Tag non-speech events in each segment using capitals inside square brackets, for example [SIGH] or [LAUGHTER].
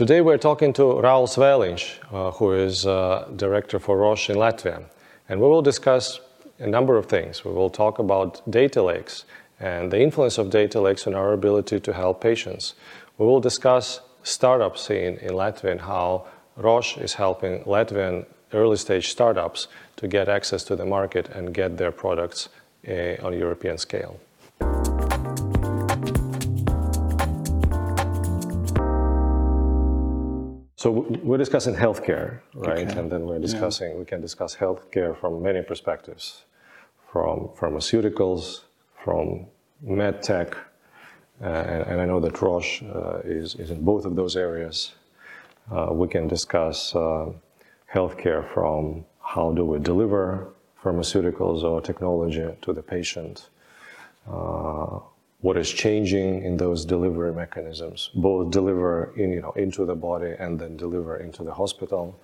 Today we're talking to Raul Svēliņš, uh, who is uh, director for Roche in Latvia. And we will discuss a number of things. We will talk about data lakes and the influence of data lakes on our ability to help patients. We will discuss startup scene in Latvia and how Roche is helping Latvian early stage startups to get access to the market and get their products uh, on European scale. So we're discussing healthcare, right? Okay. And then we're discussing, yeah. we can discuss healthcare from many perspectives, from pharmaceuticals, from med tech, uh, and, and, I know that Roche uh, is, is in both of those areas. Uh, we can discuss uh, healthcare from how do we deliver pharmaceuticals or technology to the patient, uh, what is changing in those delivery mechanisms, both deliver in, you know, into the body and then deliver into the hospital.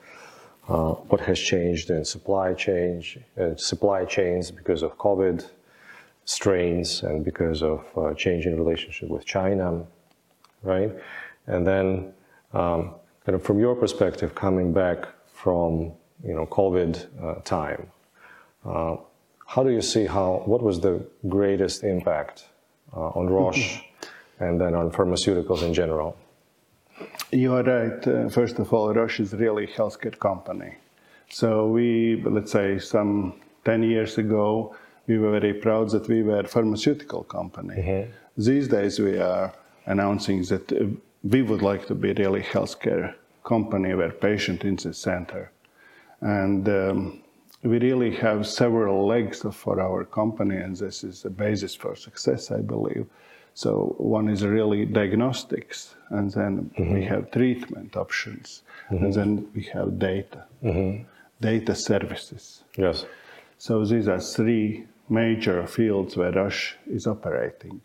Uh, what has changed in supply change, uh, supply chains because of COVID strains and because of uh, change in relationship with China, right? And then, um, kind of from your perspective, coming back from you know COVID uh, time, uh, how do you see how what was the greatest impact on Roche and then on pharmaceuticals in general? You are right. Uh, first of all, Roche is really a healthcare company. So we, let's say, some 10 years ago, we were very proud that we were a pharmaceutical company. Mm-hmm. These days, we are announcing that uh, we would like to be really a healthcare company where patient is the center. And um, we really have several legs for our company, and this is the basis for success, I believe. So one is really diagnostics, and then mm-hmm. we have treatment options, mm-hmm. and then we have data, mm-hmm. data services. Yes. So these are three major fields where Roche is operating.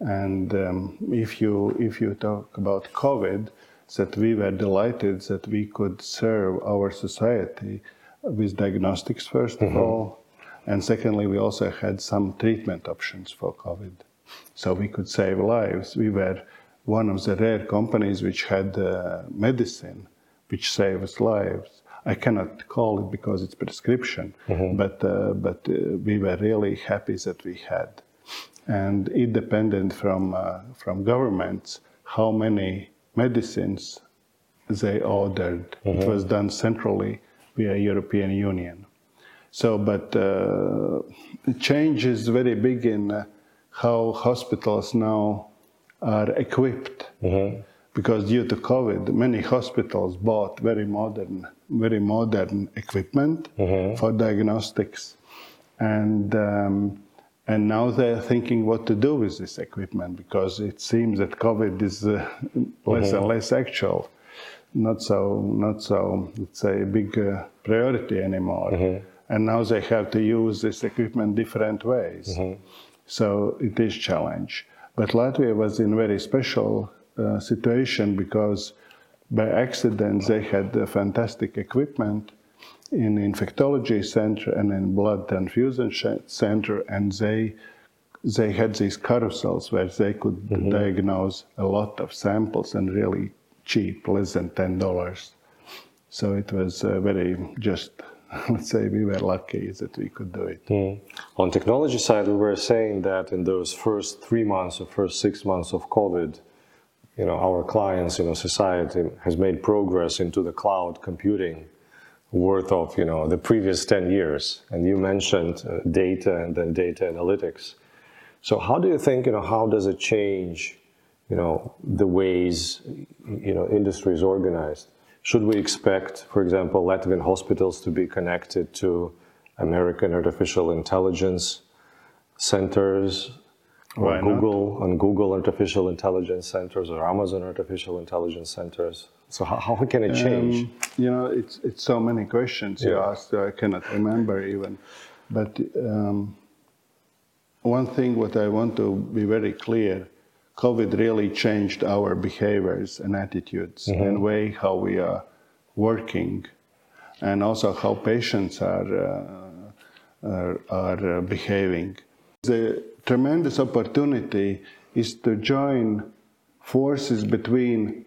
And um, if you if you talk about COVID, that we were delighted that we could serve our society with diagnostics, 1st mm-hmm. of all. And secondly, we also had some treatment options for COVID. So we could save lives. We were one of the rare companies which had uh, medicine which saves lives. I cannot call it because it's prescription, mm-hmm. but, uh, but uh, we were really happy that we had. And it depended from, uh, from governments how many medicines they ordered. Mm-hmm. It was done centrally European Union. So, but uh, change is very big in uh, how hospitals now are equipped. Mm-hmm. Because due to COVID, many hospitals bought very modern, very modern equipment mm-hmm. for diagnostics, and um, and now they're thinking what to do with this equipment because it seems that COVID is uh, [LAUGHS] less mm-hmm. and less actual not so not so let's say a big uh, priority anymore mm-hmm. and now they have to use this equipment different ways mm-hmm. so it is challenge but latvia was in very special uh, situation because by accident they had a fantastic equipment in infectology center and in blood transfusion center and they they had these carousels where they could mm-hmm. diagnose a lot of samples and really cheap, less than ten dollars. So it was uh, very just. [LAUGHS] Let's say we were lucky that we could do it. Mm. On technology side, we were saying that in those first three months or first six months of COVID, you know, our clients, you know, society has made progress into the cloud computing worth of, you know, the previous 10 years. And you mentioned uh, data and then data analytics. So how do you think, you know, how does it change you know, the ways, you know, industry is organized. Should we expect, for example, Latvian hospitals to be connected to American artificial intelligence centers, or Google on Google artificial intelligence centers or Amazon artificial intelligence centers? So how, how can it change? Um, you know, it's it's so many questions you yeah. asked. I cannot remember even, but um, one thing what I want to be very clear COVID really changed our behaviors and attitudes mm-hmm. and way how we are working, and also how patients are uh, are, are uh, behaving. The tremendous opportunity is to join forces between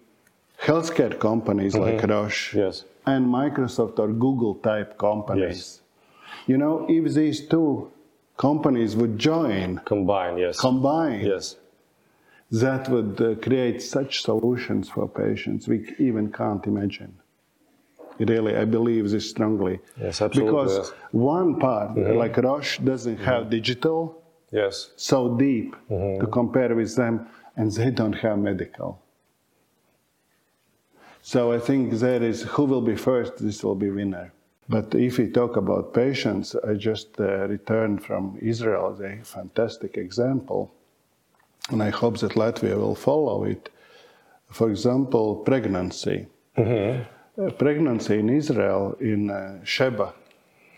healthcare companies like Roche Yes. and Microsoft or Google type companies. Yes. You know, if these two companies would join, Combine. Yes. combine, yes. That would uh, create such solutions for patients we even can't imagine. Really, I believe this strongly. Yes, absolutely, Because yes. one part, like Roche, doesn't have digital Yes. so deep to compare with them, and they don't have medical. So I think there is who will be first, this will be winner. But if we talk about patients, I just uh, returned from Israel, a fantastic example, and I hope that Latvia will follow it. For example, pregnancy. Uh, pregnancy in Israel, in uh, Sheba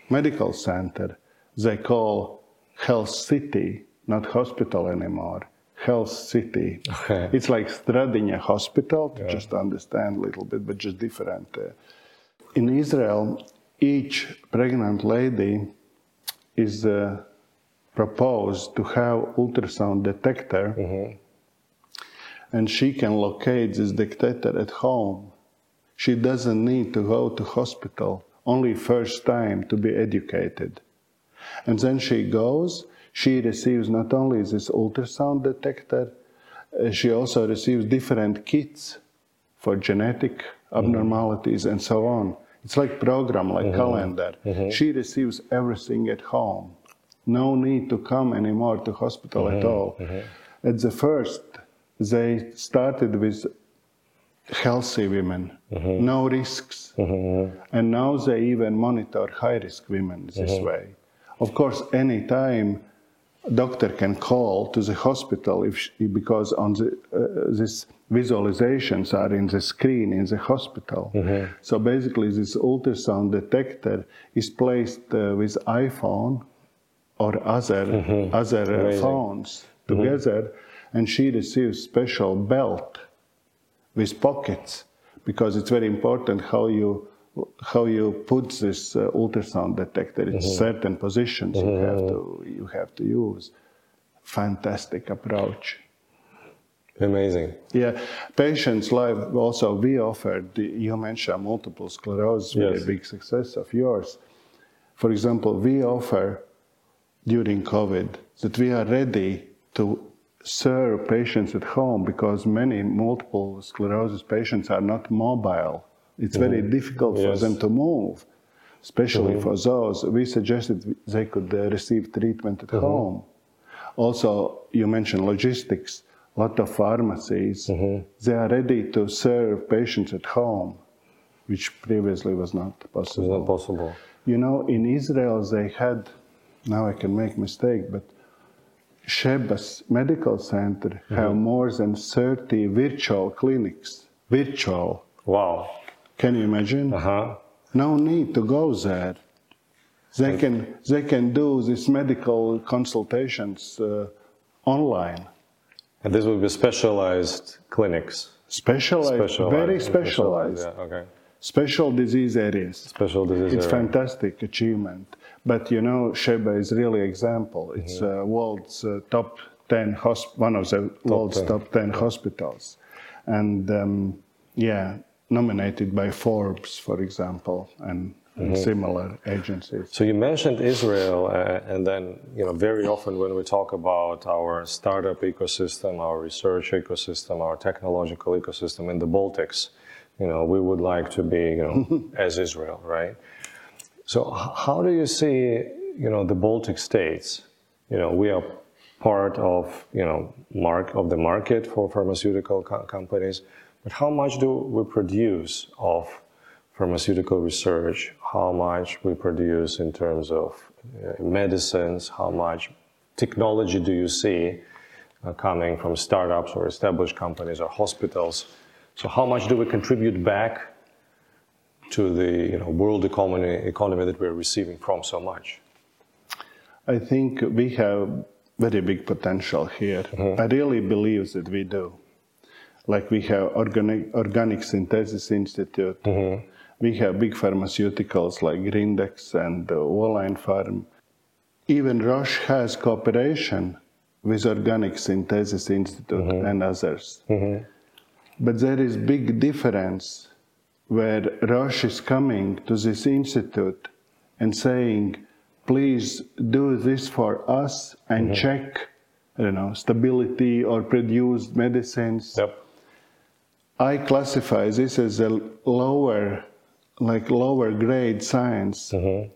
Medical Center, they call Health City, not hospital anymore. Health City. Okay. It's like Stradinja Hospital, to just understand a little bit, but just different. Uh, in Israel, each pregnant lady is uh, proposed to have ultrasound detector, mm-hmm. and she can locate this detector at home. She doesn't need to go to hospital only first time to be educated. And then she goes, she receives not only this ultrasound detector, uh, she also receives different kits for genetic mm-hmm. abnormalities and so on. It's like program, like mm-hmm. calendar. She receives everything at home. No need to come anymore to hospital at uh-huh, all. Uh-huh. At the first, they started with healthy women, uh-huh. no risks. And now they even monitor high risk women this way. Of course, anytime doctor can call to the hospital if she, because on the uh, this visualizations are in the screen in the hospital. So basically, this ultrasound detector is placed uh, with iPhone or other other uh, Amazing. phones together, and she receives special belt with pockets because it's very important how you how you put this uh, ultrasound detector. In certain positions you have to you have to use. Fantastic approach. Amazing. yeah. Patients live also we offered the, you mentioned multiple sclerosis very Yes. big success of yours. For example we offer during covid that we are ready to serve patients at home because many multiple sclerosis patients are not mobile. It's mm-hmm. very difficult for Yes. them to move especially mm-hmm. for those. We suggested they could uh, receive treatment at mm-hmm. home. Also you mentioned logistics. A lot of pharmacies they are ready to serve patients at home which previously was not It's possible. Not possible. you know in israel they had now i can make mistake but Sheba's medical center have more than 30 virtual clinics virtual Wow. can you imagine Uh huh. no need to go there. They can they can do these medical consultations uh, online. And this will be specialized clinics. Specialized, very specialized, Yeah. Okay. special disease areas. Special disease. It's area. fantastic achievement. But you know, Sheba is really example. It's uh, world's uh, top ten hosp- one of the world's 10. top ten hospitals, and um, yeah, nominated by Forbes, for example, and, and similar agencies. So you mentioned Israel, uh, and then you know very often when we talk about our startup ecosystem, our research ecosystem, our technological ecosystem in the Baltics, you know we would like to be you know [LAUGHS] as Israel, right? So how do you see you know the Baltic states? You know we are part of you know mark of the market for pharmaceutical co- companies, but how much do we produce of pharmaceutical research, how much we produce in terms of uh, medicines, how much technology do you see uh, coming from startups or established companies or hospitals. So how much do we contribute back to the you know, world economy, economy that we're receiving from so much? I think we have very big potential here. Mm-hmm. I really believe that we do. Like we have organic, organic synthesis institute. Mm-hmm. We have big pharmaceuticals like Grindex and uh, Olainfarm. Even Roche has cooperation with Organic Synthesis Institute mm-hmm. and others. But there is big difference where Roche is coming to this institute and saying, please do this for us and mm-hmm. check, I don't know, stability or produce medicines. Yep. I classify this as a lower, like lower grade science. Mm-hmm.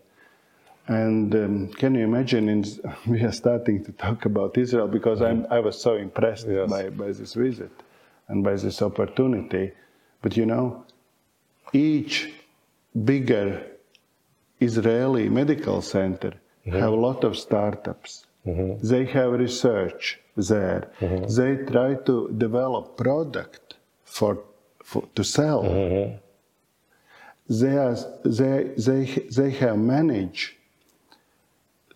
And um, can you imagine? In, [LAUGHS] we are starting to talk about Israel because I'm, mm-hmm. I was so impressed Yes. by, by this visit and by this opportunity. But you know, each bigger Israeli medical center mm-hmm. have a lot of startups. Mm-hmm. They have research there. Mm-hmm. They try to develop product for, for to sell. They, are, they, they, they have managed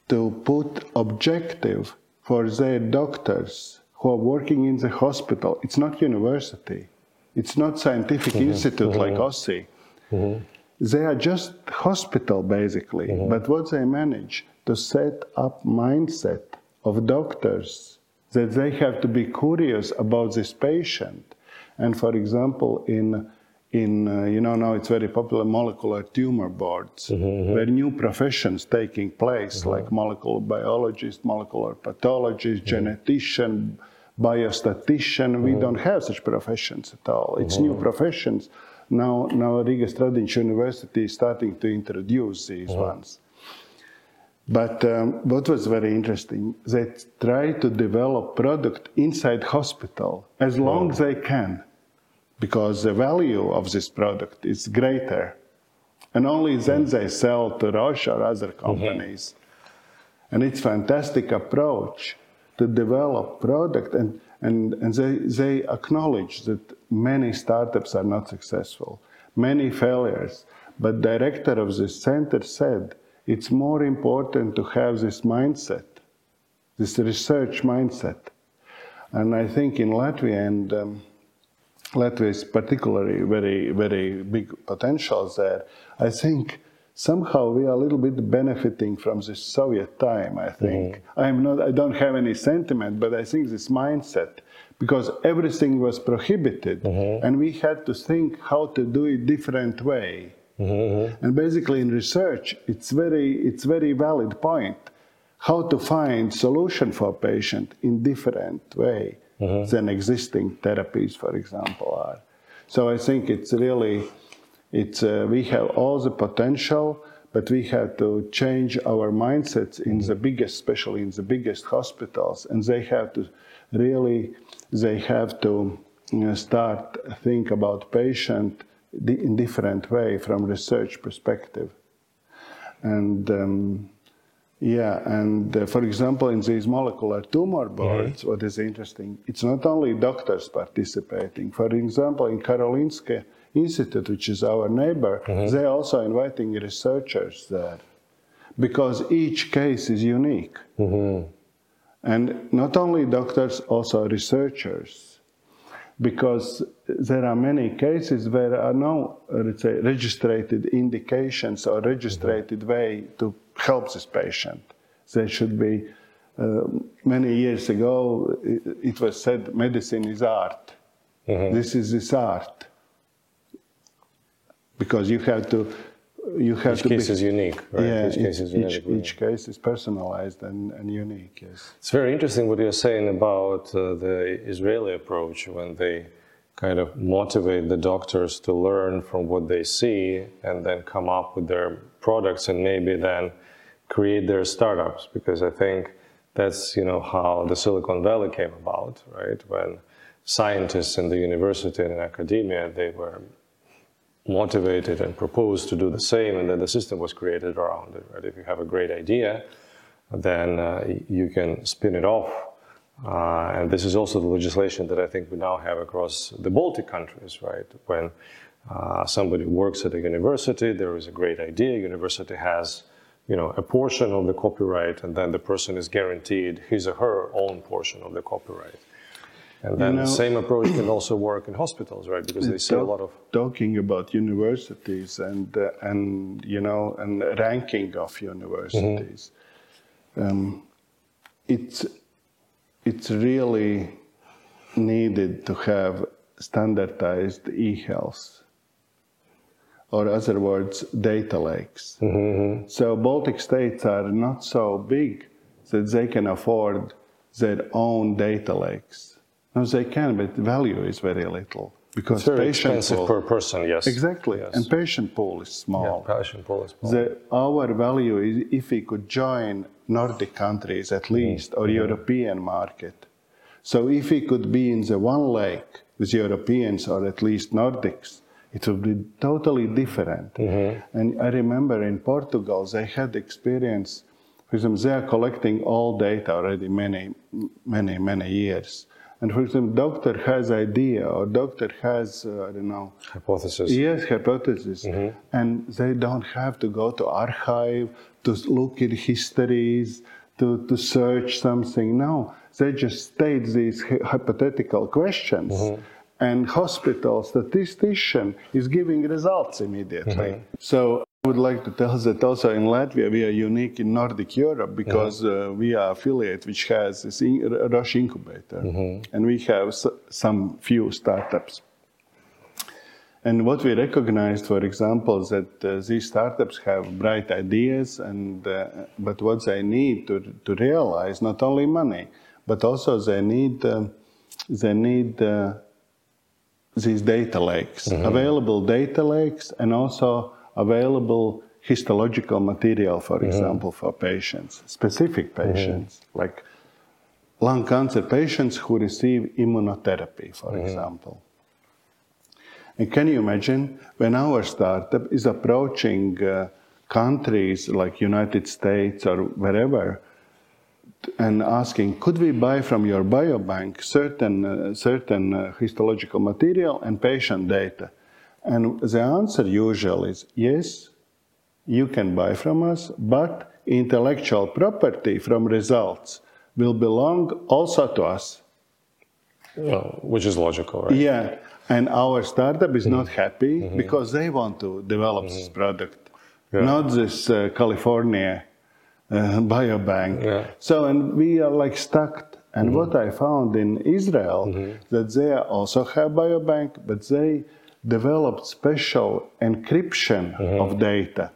to put objective for their doctors who are working in the hospital. It's not university. It's not scientific mm-hmm. institute mm-hmm. like OSI. Mm-hmm. They are just hospital basically. But what they manage to set up mindset of doctors that they have to be curious about this patient. And for example, in in uh, you know now it's very popular molecular tumor boards where new professions taking place like molecular biologist molecular pathologist genetician biostatician we mm-hmm. don't have such professions at all. It's new mm-hmm. professions. Now now riga Stradiņš university is starting to introduce these mm-hmm. ones. But um, what was very interesting they try to develop product inside hospital as long as they can because the value of this product is greater. And only then they sell to Roche or other companies. And it's fantastic approach to develop product and, and, and they, they acknowledge that many startups are not successful, many failures. But director of this center said it's more important to have this mindset, this research mindset. And I think in Latvia and um, Latvia is particularly very, very big potentials there. I think somehow we are a little bit benefiting from this Soviet time. I think mm-hmm. I'm not. I don't have any sentiment, but I think this mindset because everything was prohibited, mm-hmm. and we had to think how to do it different way. Mm-hmm. And basically, in research, it's very, it's very valid point how to find solution for patient in different way than existing therapies, for example, are. So I think it's really, it's uh, we have all the potential, but we have to change our mindsets in the biggest, especially in the biggest hospitals, and they have to really, they have to you know, start think about patient in different way from research perspective, and. Um, yeah, and uh, for example, in these molecular tumor boards, what is interesting, it's not only doctors participating. For example, in Karolinska Institute, which is our neighbor, mm-hmm. they're also inviting researchers there because each case is unique. Mm-hmm. And not only doctors, also researchers. Because there are many cases where there are no, let's say, registered indications or registered mm-hmm. way to help this patient. There should be, uh, many years ago, it, it was said medicine is art. This is this art. Because you have to, you have Each to case be, is unique, right? Yeah, each case is unique. each, each case is personalized and, and unique, yes. It's very interesting what you're saying about uh, the Israeli approach when they kind of motivate the doctors to learn from what they see and then come up with their products and maybe then create their startups because I think that's you know how the Silicon Valley came about, right? When scientists in the university and in academia they were motivated and proposed to do the same, and then the system was created around it. Right? If you have a great idea, then uh, you can spin it off. Uh, and this is also the legislation that I think we now have across the Baltic countries, right? When uh, somebody works at a university, there is a great idea, university has you know, a portion of the copyright, and then the person is guaranteed his or her own portion of the copyright. And then know- the same approach can [CLEARS THROAT] also work in hospitals, right? Because they see a lot of talking about universities and uh, and you know and ranking of universities. Um, it's it's really needed to have standardized e-health, or other words, data lakes. Mm-hmm. So Baltic states are not so big that they can afford their own data lakes. No, they can, but the value is very little because It's very patient expensive pool, per person, yes. exactly, Yes. and patient pool is small. yeah, patient pool is small. The, our value is if we could join Nordic countries at mm-hmm. least or mm-hmm. European market. So if we could be in the one lake with Europeans or at least Nordics, it would be totally different. Mm-hmm. And I remember in Portugal they had experience. For example, they are collecting all data already many, many, many years. And for example, doctor has idea or doctor has uh, I don't know Hypothesis. Yes, hypothesis. Mm-hmm. And they don't have to go to archive to look at histories, to, to search something. No, they just state these hypothetical questions. Mm-hmm. And hospital statistician is giving results immediately. Mm-hmm. So I would like to tell that also in Latvia we are unique in Nordic Europe because uh, we are affiliate which has this in- Roche incubator, and we have s- some few startups. And what we recognized, for example, is that uh, these startups have bright ideas, and uh, but what they need to, to realize not only money, but also they need um they need uh, these data lakes, available data lakes, and also available histological material, for example, for patients, specific patients, like lung cancer patients who receive immunotherapy, for example. And can you imagine when our startup is approaching uh, countries like United States or wherever and asking, could we buy from your biobank certain, uh, certain uh, histological material and patient data? And the answer usually is yes, you can buy from us, but intellectual property from results will belong also to us. Well, which is logical, right? Yeah, and our startup is not mm-hmm. happy mm-hmm. because they want to develop this mm-hmm. product, not this uh, California uh, biobank. Yeah. So, and we are like stuck. And what I found in Israel that they also have biobank, but they developed special encryption of mm-hmm. data.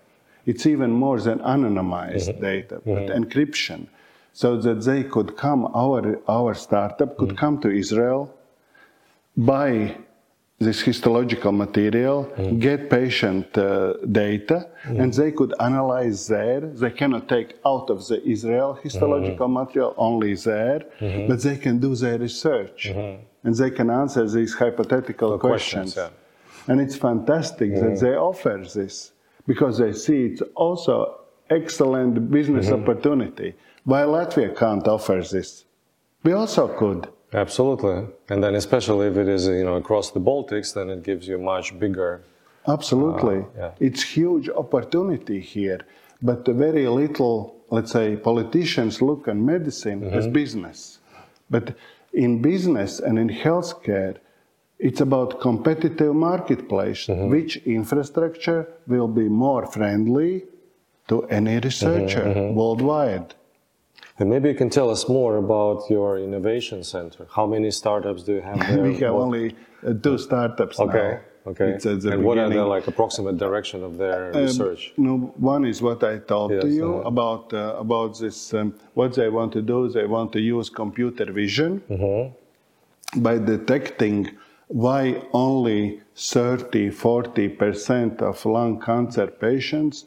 It's even more than anonymized mm-hmm. data, but mm-hmm. encryption, so that they could come. Our our startup could come to Israel, buy this histological material, get patient uh, data, and they could analyze there. They cannot take out of the Israel histological material only there, but they can do their research. And they can answer these hypothetical questions, questions. And it's fantastic that they offer this because they see it's also excellent business mm-hmm. opportunity. Why Latvia can't offer this? We also could. Absolutely. And then especially if it is, you know, across the Baltics, then it gives you much bigger. Absolutely. Uh, yeah. It's huge opportunity here, but very little, let's say, politicians look on medicine as mm-hmm. business. But in business and in healthcare, it's about competitive marketplace. Which infrastructure will be more friendly to any researcher worldwide? And maybe you can tell us more about your innovation center. How many startups do you have [LAUGHS] there? we have What- only uh, two startups Okay. now. Okay. It's the and what are the like approximate direction of their Um, research? No, one is what I told to you uh-huh. about uh, about this. Um, what they want to do is they want to use computer vision by detecting why only 30, 40 percent of lung cancer patients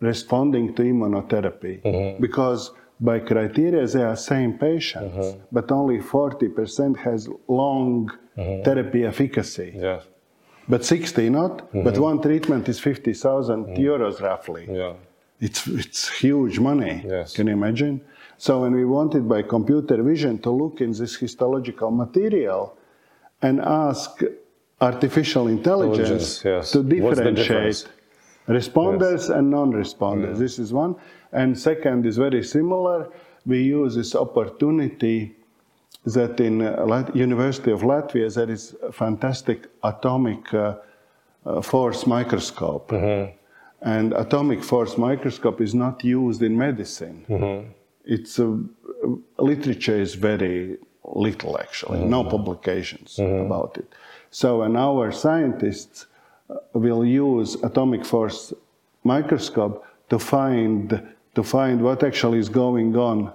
responding to immunotherapy mm-hmm. because by criteria they are same patients, mm-hmm. but only 40 percent has long mm-hmm. therapy efficacy Yes. but 60 not. But one treatment is 50,000 euros roughly. Yeah. It's, it's huge money. Yes. Can you imagine? So when we wanted by computer vision to look in this histological material and ask artificial intelligence yes. to differentiate responders and non-responders. This is one. And second is very similar. We use this opportunity that in uh, Lat- University of Latvia there is a fantastic atomic uh, uh, force microscope. And atomic force microscope is not used in medicine. It's uh, literature is very little actually, no publications about it. So, and our scientists uh, will use atomic force microscope to find to find what actually is going on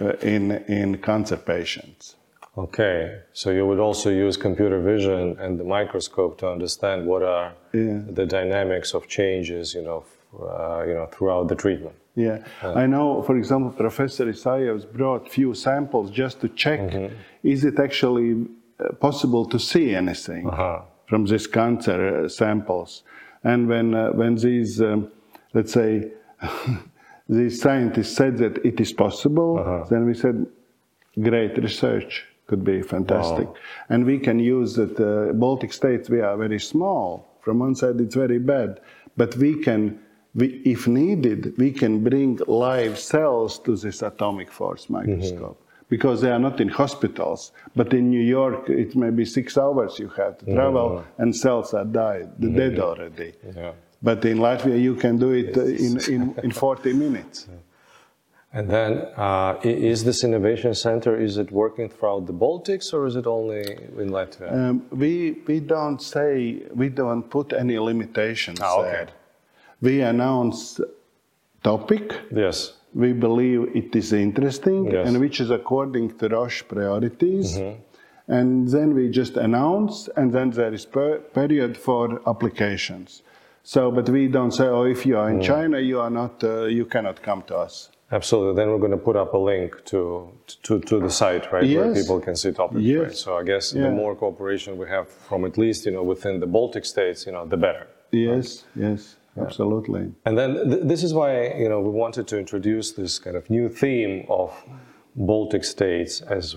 uh, in in cancer patients. Okay, so you would also use computer vision and the microscope to understand what are Yeah. the dynamics of changes, you know, f- uh, you know, throughout the treatment. Yeah, I know. For example, Professor Isayevs brought few samples just to check: is it actually uh, possible to see anything Uh-huh. from these cancer uh, samples? And when uh, when these, um, let's say, [LAUGHS] these scientists said that it is possible, then we said, great research could be fantastic, and we can use it. Uh, Baltic states we are very small. From one side, it's very bad, but we can we, if needed, we can bring live cells to this atomic force microscope because they are not in hospitals. But in New York, it may be six hours you have to travel, and cells are died, dead already. Yeah. But in Latvia, you can do it uh, in, in, in 40 minutes. [LAUGHS] And then, uh, is this innovation center is it working throughout the Baltics or is it only in Latvia? Um, we, we don't say, we don't put any limitations Ah, okay. there. We announce topic, yes. we believe it is interesting Yes. and which is according to Roche priorities. And then we just announce, and then there is per- period for applications. So, but we don't say, oh, if you are in China, you are not, uh, you cannot come to us. Absolutely. Then we're going to put up a link to to, to the site, right, where people can see topics. Yes. Right? So I guess Yeah. the more cooperation we have from at least you know within the Baltic states, you know, the better. Yes, yes, absolutely. And then th- this is why you know we wanted to introduce this kind of new theme of Baltic states as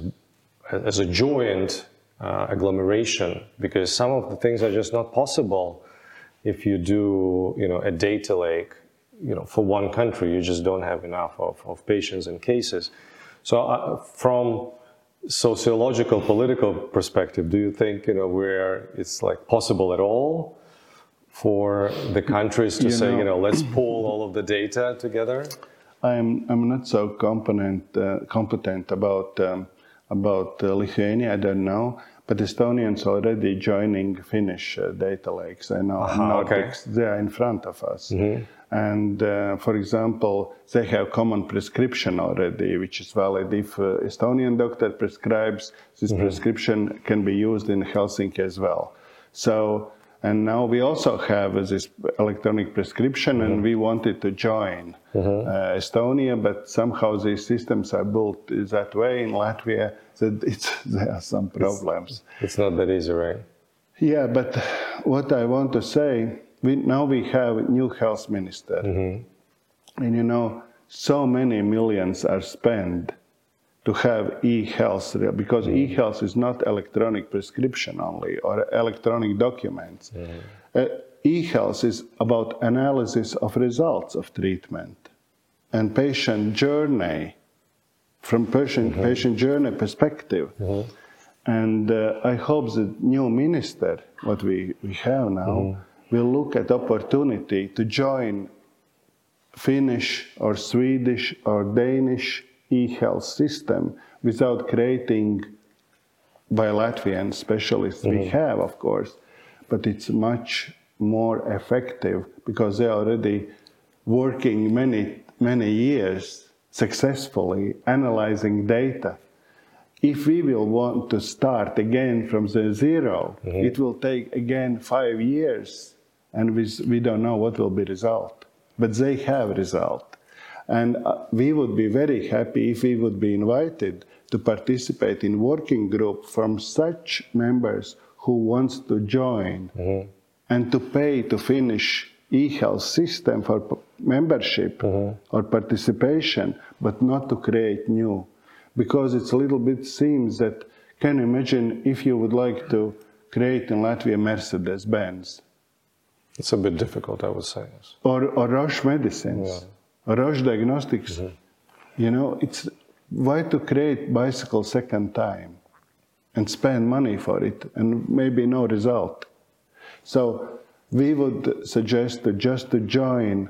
as a joint uh, agglomeration because some of the things are just not possible if you do you know a data lake you know for one country. You just don't have enough of, of patients and cases. So uh, from sociological political perspective do you think you know where it's like possible at all for the countries to You say know- you know let's pull all of the data together I'm, I'm not so competent, uh, competent about, um, about uh, Lithuania, I don't know. But Estonians are already joining Finnish uh, data lakes. I know Aha, okay. They are in front of us. And uh, for example, they have common prescription already, which is valid. If uh, Estonian doctor prescribes, this prescription can be used in Helsinki as well. So, and now we also have uh, this electronic prescription, and we wanted to join uh, Estonia, but somehow these systems are built that way in Latvia. That it's, [LAUGHS] there are some problems. it's not that easy right? Yeah, but what I want to say, we, now we have new health minister, and you know, so many millions are spent to have e-health because e-health is not electronic prescription only or electronic documents. Uh, e-health is about analysis of results of treatment and patient journey from patient, patient journey perspective. And uh, I hope the new minister, what we, we have now, will look at opportunity to join Finnish or Swedish or Danish e-health system without creating by Latvian specialists. We mm-hmm. have, of course, but it's much more effective because they're already working many, many years successfully analyzing data. If we will want to start again from the 0 mm-hmm. it will take again five years, and we, we don't know what will be result. But they have result, and uh, we would be very happy if we would be invited to participate in working group from such members who wants to join and to pay to Finnish e-health system for p- membership or participation, but not to create new. Because it's a little bit seems that, can you imagine if you would like to create in Latvia Mercedes-Benz? It's a bit difficult i would say yes. or, or Roche Medicines. Or Roche Diagnostics? Mm-hmm. You know, it's why to create bicycle second time and spend money for it and maybe no result. So we would suggest to just to join,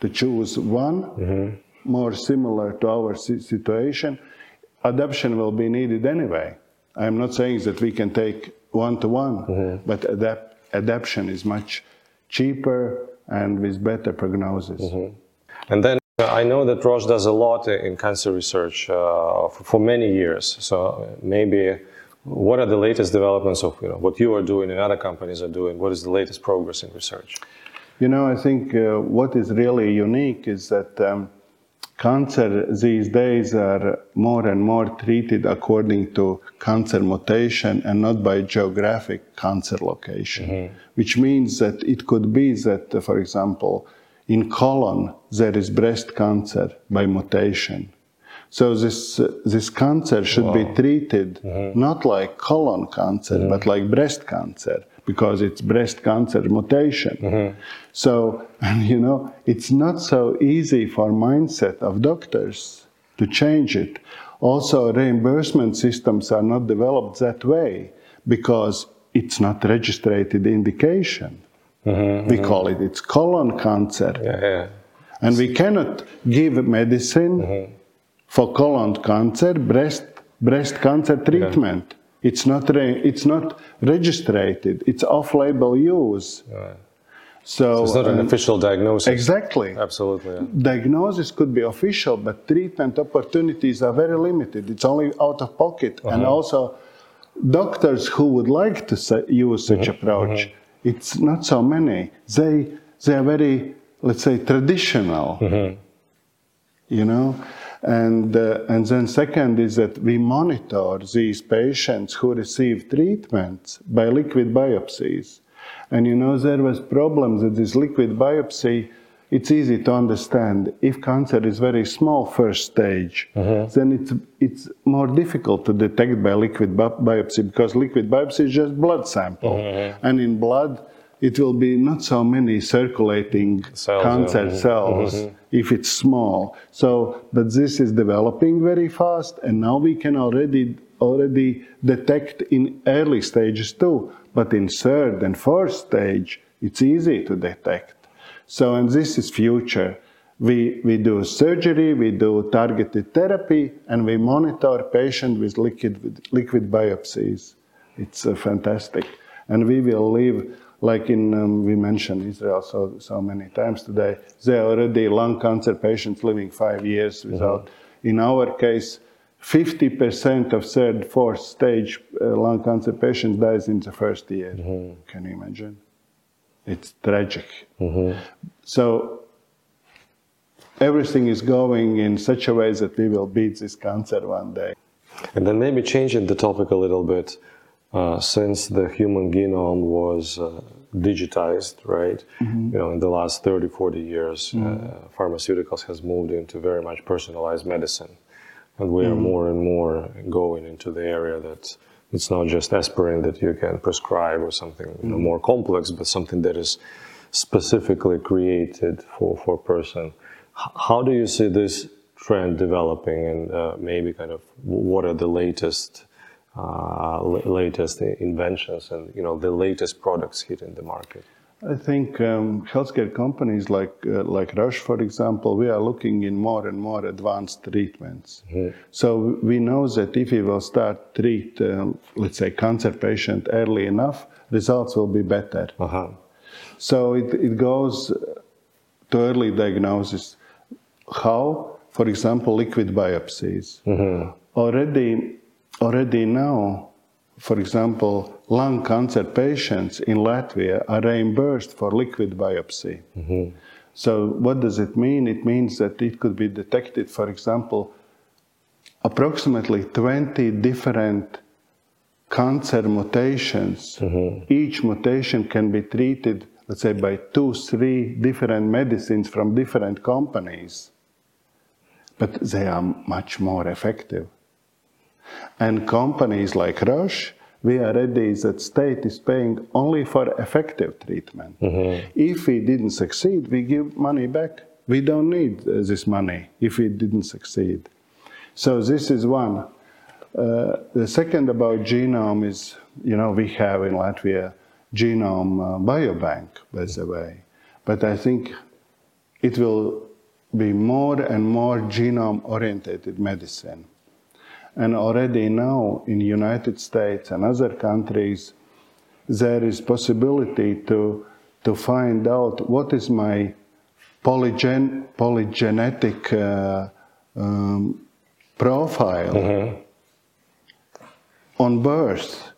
to choose one mm-hmm. more similar to our situation. Adoption will be needed anyway. I'm not saying that we can take one to one, but adapt, adaptation is much cheaper and with better prognosis. Mm-hmm. And then uh, I know that Roche does a lot in cancer research uh, for, for many years. So maybe what are the latest developments of you know, what you are doing and other companies are doing? What is the latest progress in research? You know, I think uh, what is really unique is that um, cancer these days are more and more treated according to cancer mutation and not by geographic cancer location, which means that it could be that, uh, for example, in colon there is breast cancer by mutation. So this uh, this cancer should be treated not like colon cancer, but like breast cancer because it's breast cancer mutation. So and you know it's not so easy for mindset of doctors to change it. Also, reimbursement systems are not developed that way because it's not registered indication. Mm-hmm, we mm-hmm. call it it's colon cancer. Yeah, yeah. And we cannot give medicine mm-hmm. for colon cancer, breast, breast cancer treatment. It's not, re, it's not registered, it's off label use. So, It's not an um, official diagnosis. exactly. Absolutely. yeah. Diagnosis could be official, but treatment opportunities are very limited. It's only out of pocket. And uh-huh. also, doctors who would like to use such approach, it's not so many. They, they are very, let's say, traditional. You know? And, uh, and then second is that we monitor these patients who receive treatments by liquid biopsies. And you know, there was problems with this liquid biopsy. It's easy to understand. If cancer is very small first stage, uh-huh. then it's, it's more difficult to detect by liquid bi- biopsy because liquid biopsy is just blood sample. Uh-huh. And in blood, it will be not so many circulating Cells, cancer yeah. cells if it's small. So, but this is developing very fast, and now we can already already detect in early stages too. But in third and fourth stage, it's easy to detect. So, and this is future. We, we do surgery, we do targeted therapy, and we monitor patient with liquid, liquid biopsies. It's uh, fantastic. And we will live, like in, um, we mentioned Israel so, so many times today, there are already lung cancer patients living five years without. In our case, 50% of third, fourth stage uh, lung cancer patients dies in the first year. Can you imagine? It's tragic. So everything is going in such a way that we will beat this cancer one day. And then maybe changing the topic a little bit, uh, since the human genome was uh, digitized, right? You know, in the last 30, 40 years, uh, pharmaceuticals has moved into very much personalized medicine. And we are more and more going into the area that it's not just aspirin that you can prescribe or something you know, more complex, but something that is specifically created for, for a person. How do you see this trend developing and uh, maybe kind of what are the latest uh, la- latest inventions and you know the latest products hitting the market? I think um, healthcare companies like uh, like Roche, for example, we are looking in more and more advanced treatments. So we know that if we will start treat, um, let's say, cancer patient early enough, results will be better. Uh-huh. So it, it goes to early diagnosis. How? For example, liquid biopsies. Already, already now, for example, lung cancer patients in Latvia are reimbursed for liquid biopsy. Mm-hmm. So what does it mean? It means that it could be detected, for example, approximately 20 different cancer mutations. Mm-hmm. Each mutation can be treated, let's say, by two, three different medicines from different companies. But they are much more effective. And companies like Roche, we are ready that state is paying only for effective treatment. If we didn't succeed, we give money back. We don't need uh, this money if we didn't succeed. So this is one. Uh, the second about genome is, you know, we have in Latvia genome uh, biobank, by the way. But I think it will be more and more genome-oriented medicine. And already now in United States and other countries, there is possibility to to find out what is my polygen polygenetic uh, um, profile on birth.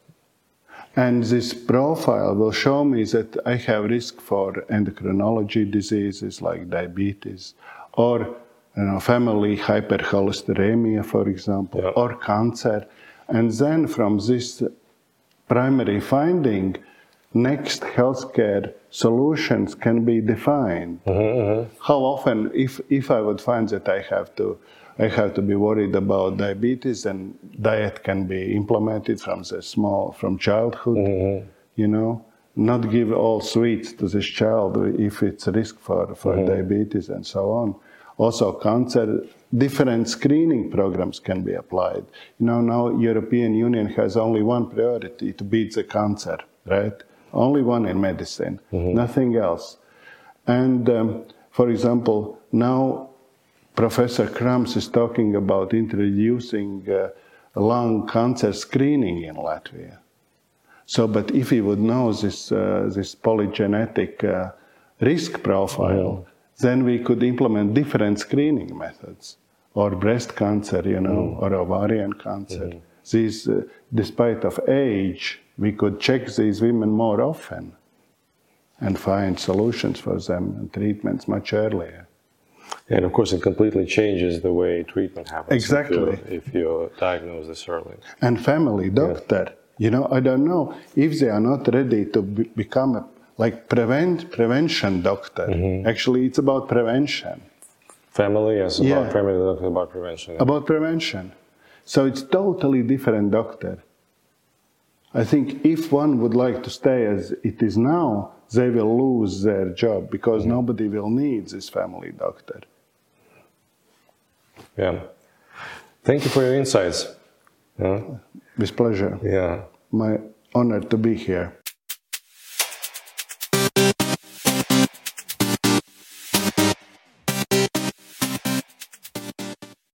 And this profile will show me that I have risk for endocrinology diseases like diabetes or you know, family hypercholesteremia, for example, Yeah. or cancer. And then from this primary finding, next healthcare solutions can be defined. Mm-hmm, mm-hmm. How often, if, if I would find that I have to, I have to be worried about diabetes, then diet can be implemented from the small, from childhood. Mm-hmm, you know, not give all sweets to this child if it's a risk for for diabetes and so on. Also, cancer, different screening programs can be applied. You know, now European Union has only one priority to beat the cancer, right? Only one in medicine, nothing else. And um, for example, now Professor Krams is talking about introducing uh, lung cancer screening in Latvia. So, but if we would know this, uh, this polygenetic uh, risk profile, then we could implement different screening methods, or breast cancer, you know, or ovarian cancer. These, uh, despite of age, we could check these women more often and find solutions for them and treatments much earlier. And of course, it completely changes the way treatment happens. if Exactly. If you diagnose this early. and family doctor. You know, I don't know if they are not ready to be, become a like prevent prevention doctor. Mm-hmm. Actually, it's about prevention. Family, yes, about Yeah. family, doctor, about prevention. About prevention. So it's totally different doctor. I think if one would like to stay as it is now, they will lose their job because mm-hmm. nobody will need this family doctor. Yeah. Thank you for your insights. Yeah. With pleasure. yeah. My honor to be here.